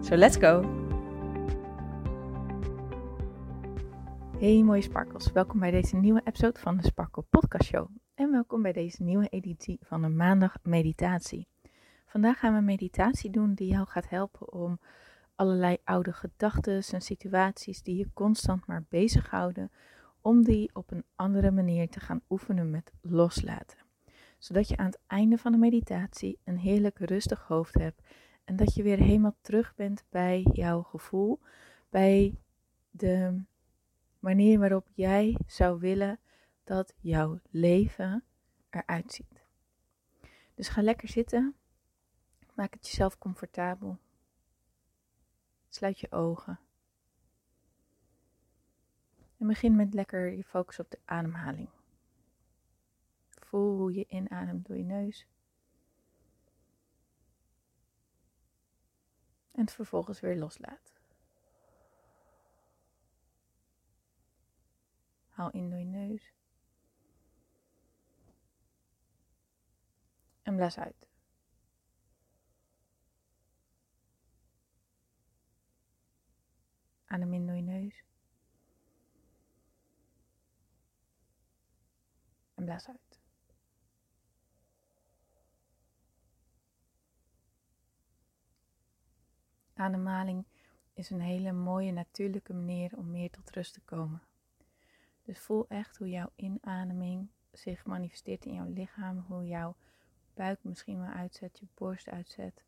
So let's go! Hey mooie sparkles, welkom bij deze nieuwe episode van de Sparkle Podcast Show. En welkom bij deze nieuwe editie van de maandag meditatie. Vandaag gaan we een meditatie doen die jou gaat helpen om allerlei oude gedachten en situaties die je constant maar bezighouden, om die op een andere manier te gaan oefenen met loslaten. Zodat je aan het einde van de meditatie een heerlijk rustig hoofd hebt en dat je weer helemaal terug bent bij jouw gevoel, bij de manier waarop jij zou willen dat jouw leven eruit ziet. Dus ga lekker zitten. Maak het jezelf comfortabel. Sluit je ogen. En begin met lekker je focus op de ademhaling. Voel hoe je inademt door je neus. En het vervolgens weer loslaat. Haal in door je neus. En blaas uit. Adem in door je neus. En blaas uit. Ademhaling is een hele mooie natuurlijke manier om meer tot rust te komen. Dus voel echt hoe jouw inademing zich manifesteert in jouw lichaam, hoe jouw buik misschien wel uitzet, je borst uitzet.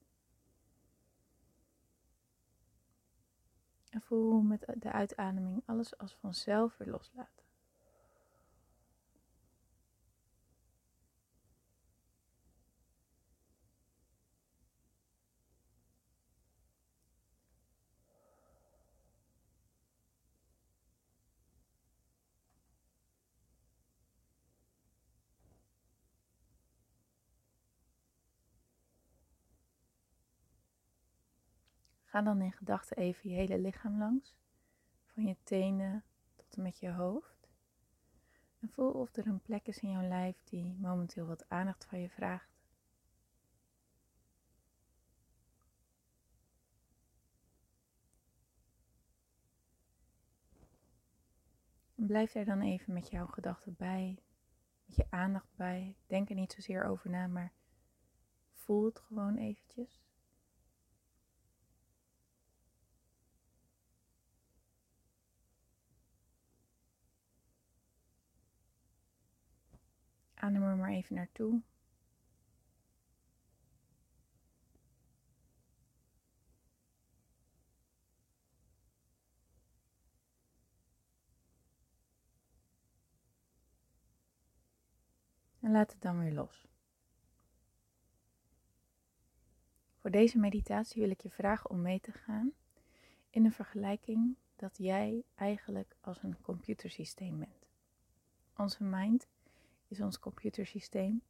En voel hoe met de uitademing alles als vanzelf weer loslaat. Ga dan in gedachten even je hele lichaam langs, van je tenen tot en met je hoofd. En voel of er een plek is in jouw lijf die momenteel wat aandacht van je vraagt. En blijf daar dan even met jouw gedachten bij, met je aandacht bij. Denk er niet zozeer over na, maar voel het gewoon eventjes. Adem er maar even naartoe. En laat het dan weer los. Voor deze meditatie wil ik je vragen om mee te gaan in een vergelijking dat jij eigenlijk als een computersysteem bent. Onze mind is ons computersysteem.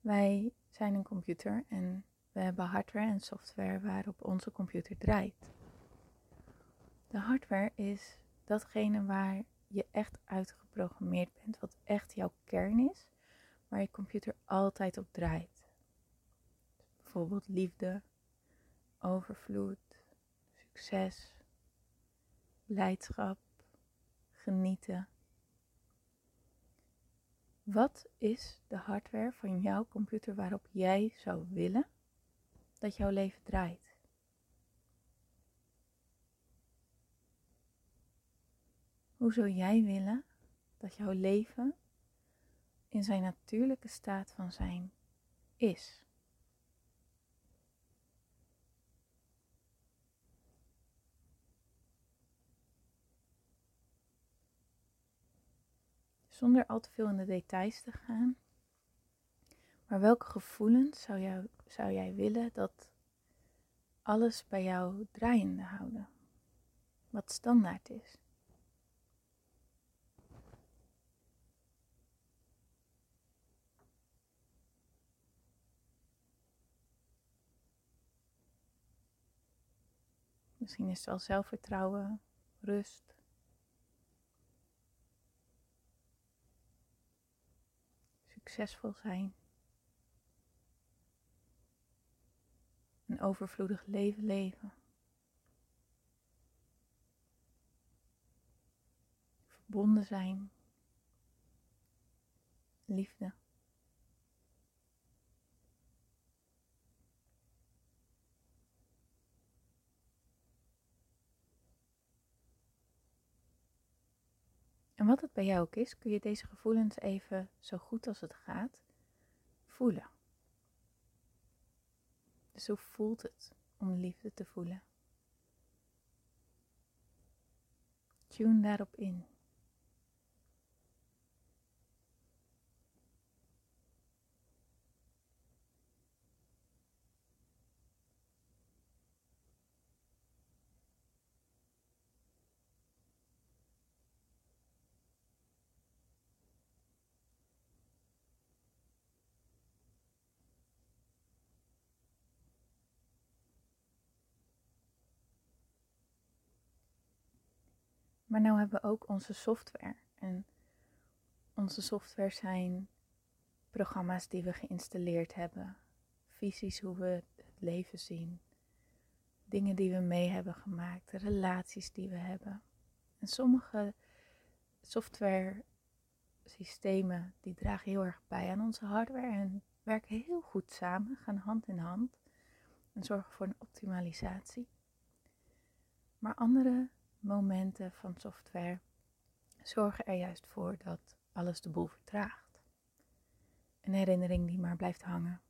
Wij zijn een computer en we hebben hardware en software waarop onze computer draait. De hardware is datgene waar je echt uitgeprogrammeerd bent, wat echt jouw kern is, waar je computer altijd op draait. Bijvoorbeeld liefde, overvloed, succes, blijdschap, genieten. Wat is de hardware van jouw computer waarop jij zou willen dat jouw leven draait? Hoe zou jij willen dat jouw leven in zijn natuurlijke staat van zijn is? Zonder al te veel in de details te gaan. Maar welke gevoelens zou, zou jij willen dat alles bij jou draaiende houden. Wat standaard is. Misschien is het wel zelfvertrouwen, rust. Succesvol zijn. Een overvloedig leven leven. Verbonden zijn. Liefde. En wat het bij jou ook is, kun je deze gevoelens even zo goed als het gaat voelen. Dus hoe voelt het om liefde te voelen? Tune daarop in. Maar nou hebben we ook onze software. En onze software zijn programma's die we geïnstalleerd hebben. Visies hoe we het leven zien. Dingen die we mee hebben gemaakt. Relaties die we hebben. En sommige software systemen die dragen heel erg bij aan onze hardware en werken heel goed samen, gaan hand in hand en zorgen voor een optimalisatie. Maar andere momenten van software zorgen er juist voor dat alles de boel vertraagt. Een herinnering die maar blijft hangen.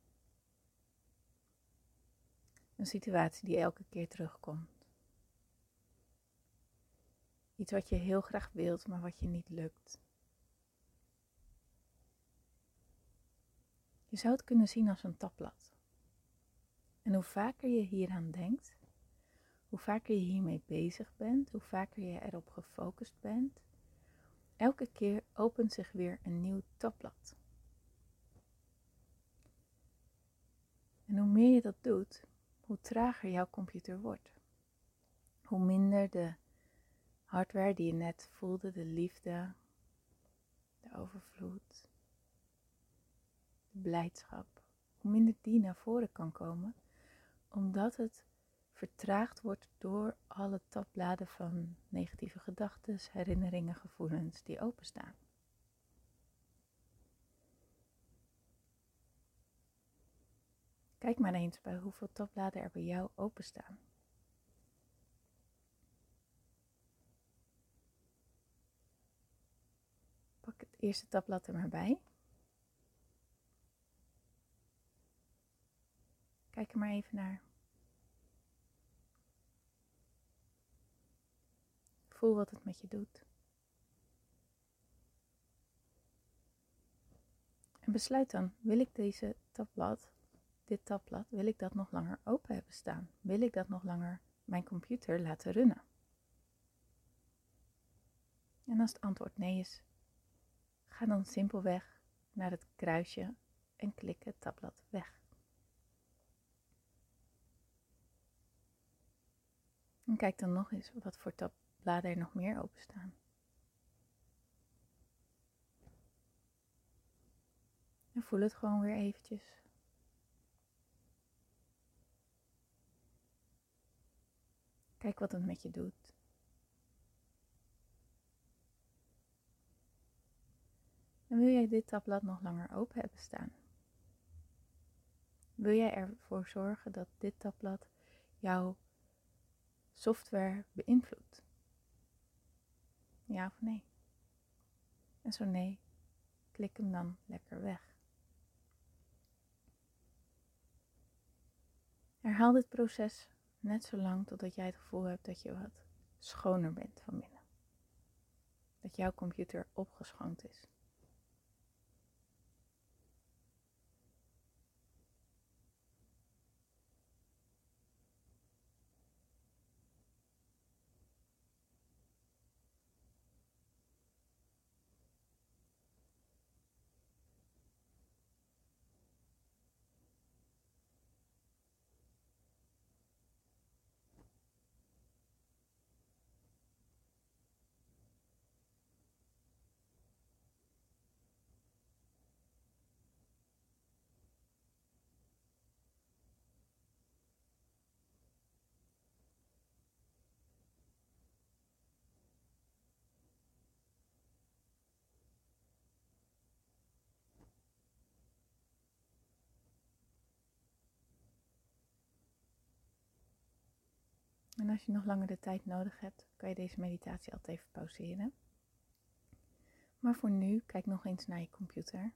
Een situatie die elke keer terugkomt. Iets wat je heel graag wilt, maar wat je niet lukt. Je zou het kunnen zien als een tabblad. En hoe vaker je hieraan denkt, hoe vaker je hiermee bezig bent, hoe vaker je erop gefocust bent, elke keer opent zich weer een nieuw tabblad. En hoe meer je dat doet, hoe trager jouw computer wordt. Hoe minder de hardware die je net voelde, de liefde, de overvloed, de blijdschap, hoe minder die naar voren kan komen, omdat het vertraagd wordt door alle tabbladen van negatieve gedachten, herinneringen, gevoelens die openstaan. Kijk maar eens bij hoeveel tabbladen er bij jou openstaan. Pak het eerste tabblad er maar bij. Kijk er maar even naar. Voel wat het met je doet. En besluit dan, wil ik deze tabblad, dit tabblad, wil ik dat nog langer open hebben staan? Wil ik dat nog langer mijn computer laten runnen? En als het antwoord nee is, ga dan simpelweg naar het kruisje en klik het tabblad weg. En kijk dan nog eens wat voor tab bladen er nog meer openstaan. En voel het gewoon weer eventjes. Kijk wat het met je doet. En wil jij dit tabblad nog langer open hebben staan? Wil jij ervoor zorgen dat dit tabblad jouw software beïnvloedt? Ja of nee? En zo nee, klik hem dan lekker weg. Herhaal dit proces net zo lang totdat jij het gevoel hebt dat je wat schoner bent van binnen. Dat jouw computer opgeschoond is. En als je nog langer de tijd nodig hebt, kan je deze meditatie altijd even pauzeren. Maar voor nu, kijk nog eens naar je computer.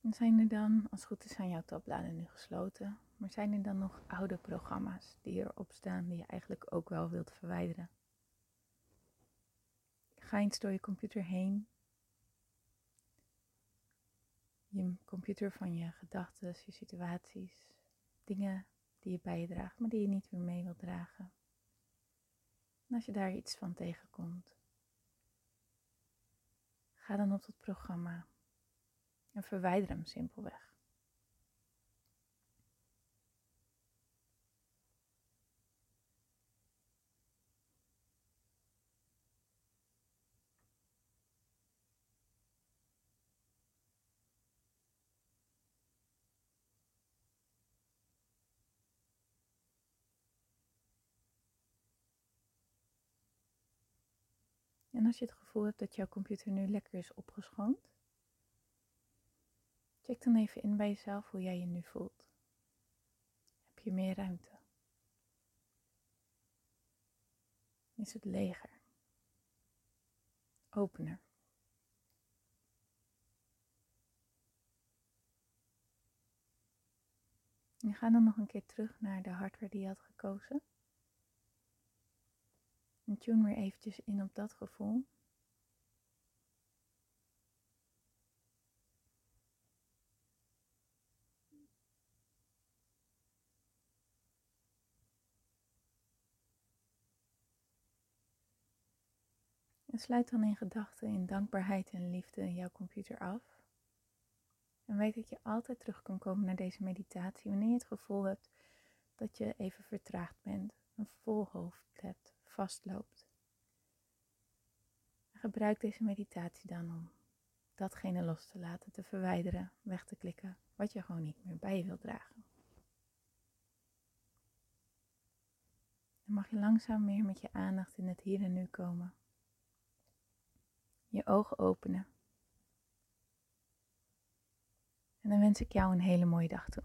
En zijn er dan, als het goed is, zijn jouw tabbladen nu gesloten. Maar zijn er dan nog oude programma's die erop staan die je eigenlijk ook wel wilt verwijderen? Ga eens door je computer heen. Je computer van je gedachten, je situaties, dingen die je bij je draagt, maar die je niet meer mee wilt dragen. En als je daar iets van tegenkomt, ga dan op dat programma en verwijder hem simpelweg. En als je het gevoel hebt dat jouw computer nu lekker is opgeschoond, check dan even in bij jezelf hoe jij je nu voelt. Heb je meer ruimte? Is het leger? Opener? En ga dan nog een keer terug naar de hardware die je had gekozen. En tune weer eventjes in op dat gevoel. En sluit dan in gedachten, in dankbaarheid en liefde jouw computer af. En weet dat je altijd terug kan komen naar deze meditatie wanneer je het gevoel hebt dat je even vertraagd bent, een vol hoofd hebt vastloopt. Gebruik deze meditatie dan om datgene los te laten, te verwijderen, weg te klikken, wat je gewoon niet meer bij je wilt dragen. Dan mag je langzaam meer met je aandacht in het hier en nu komen. Je ogen openen. En dan wens ik jou een hele mooie dag toe.